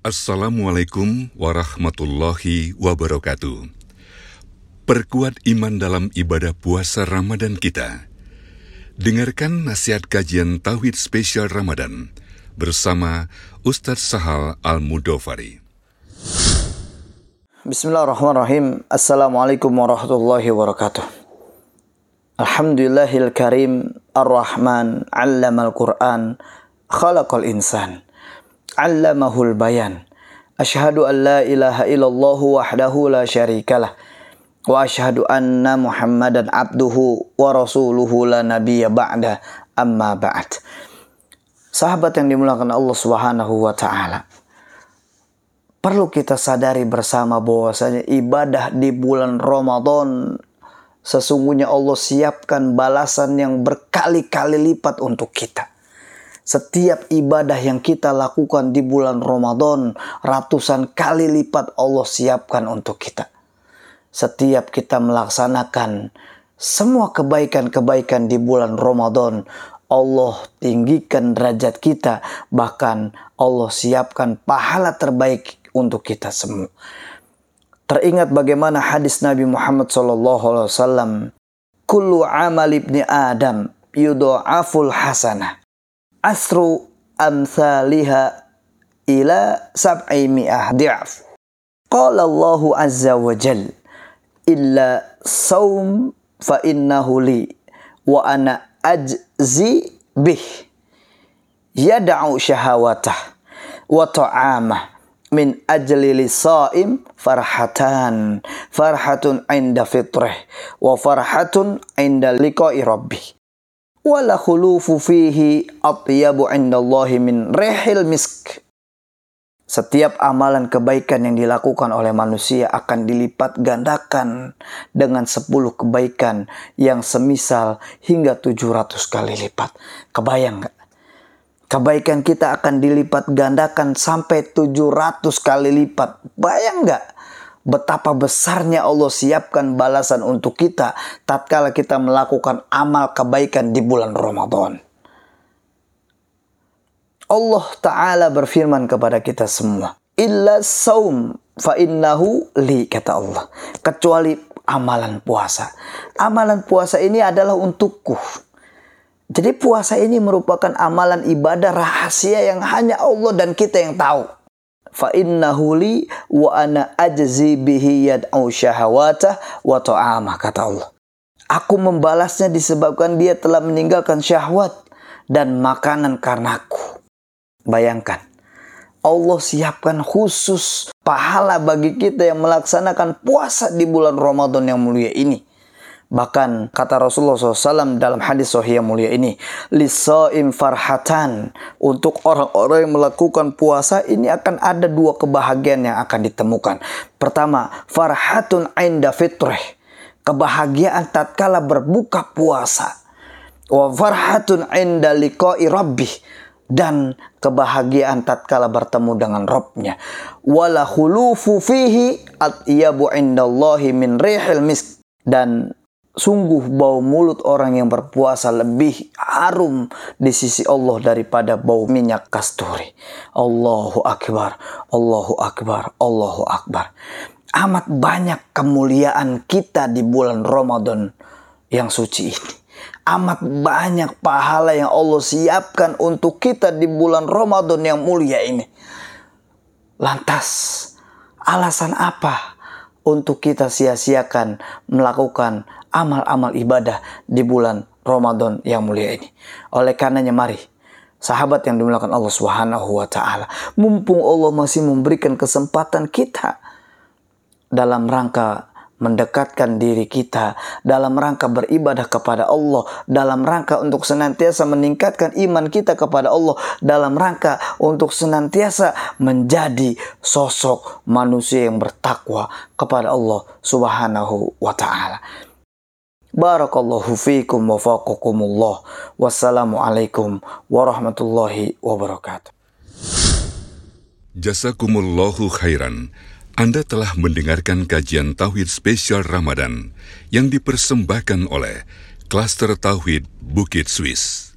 Assalamualaikum warahmatullahi wabarakatuh. Perkuat iman dalam ibadah puasa Ramadan kita. Dengarkan nasihat kajian Tauhid Spesial Ramadan bersama Ustadz Sahal Al-Mudofari. Bismillahirrahmanirrahim. Assalamualaikum warahmatullahi wabarakatuh. Alhamdulillahil karim ar-Rahman 'allamal Qur'an khalaqal insan. Allamahul bayan. Ashhadu an la ilaha illallah wahdahu la syarikalah. Wa ashhadu anna Muhammadan abduhu wa rasuluhu la nabiyya ba'da amma ba'd. Sahabat yang dimulakan Allah Subhanahu wa taala. Perlu kita sadari bersama bahwasanya ibadah di bulan Ramadan sesungguhnya Allah siapkan balasan yang berkali-kali lipat untuk kita. Setiap ibadah yang kita lakukan di bulan Ramadan, ratusan kali lipat Allah siapkan untuk kita. Setiap kita melaksanakan semua kebaikan-kebaikan di bulan Ramadan, Allah tinggikan derajat kita, bahkan Allah siapkan pahala terbaik untuk kita semua. Teringat bagaimana hadis Nabi Muhammad SAW, Kullu amal ibni Adam yudo'aful hasanah asru amthaliha ila sab'i mi'ah di'af. Qala Allahu azza wa jal illa saum fa innahu li wa ana ajzi bih yad'u syahawatah wa ta'amah min ajli lisaim farhatan farhatun inda wala khulufu fihi atyabu indallahi min rehil misk. Setiap amalan kebaikan yang dilakukan oleh manusia akan dilipat gandakan dengan 10 kebaikan yang semisal hingga 700 kali lipat. Kebayang nggak? Kebaikan kita akan dilipat gandakan sampai 700 kali lipat. Bayang nggak? Betapa besarnya Allah siapkan balasan untuk kita tatkala kita melakukan amal kebaikan di bulan Ramadan. Allah Ta'ala berfirman kepada kita semua. Illa saum fa innahu li kata Allah. Kecuali amalan puasa. Amalan puasa ini adalah untukku. Jadi puasa ini merupakan amalan ibadah rahasia yang hanya Allah dan kita yang tahu fa innahu li wa ana ajzi bihi yad'u syahawatah wa ta'amah kata Allah. Aku membalasnya disebabkan dia telah meninggalkan syahwat dan makanan karenaku. Bayangkan, Allah siapkan khusus pahala bagi kita yang melaksanakan puasa di bulan Ramadan yang mulia ini. Bahkan kata Rasulullah SAW dalam hadis sahih yang mulia ini, lisaim farhatan untuk orang-orang yang melakukan puasa ini akan ada dua kebahagiaan yang akan ditemukan. Pertama, farhatun inda fitrih, kebahagiaan tatkala berbuka puasa. Wa farhatun inda liqa'i rabbih dan kebahagiaan tatkala bertemu dengan Robnya. Wala khulufu fihi atyabu indallahi min rihil misk dan Sungguh bau mulut orang yang berpuasa lebih harum di sisi Allah daripada bau minyak kasturi. Allahu Akbar, Allahu Akbar, Allahu Akbar. Amat banyak kemuliaan kita di bulan Ramadan yang suci ini. Amat banyak pahala yang Allah siapkan untuk kita di bulan Ramadan yang mulia ini. Lantas, alasan apa untuk kita sia-siakan melakukan amal-amal ibadah di bulan Ramadan yang mulia ini. Oleh karenanya mari sahabat yang dimuliakan Allah Subhanahu wa taala, mumpung Allah masih memberikan kesempatan kita dalam rangka mendekatkan diri kita dalam rangka beribadah kepada Allah, dalam rangka untuk senantiasa meningkatkan iman kita kepada Allah, dalam rangka untuk senantiasa menjadi sosok manusia yang bertakwa kepada Allah Subhanahu wa taala. Barakallahu fiikum wa faqakumullah. Wassalamualaikum warahmatullahi wabarakatuh. Jazakumullahu khairan. Anda telah mendengarkan kajian Tauhid spesial Ramadan yang dipersembahkan oleh Klaster Tauhid Bukit Swiss.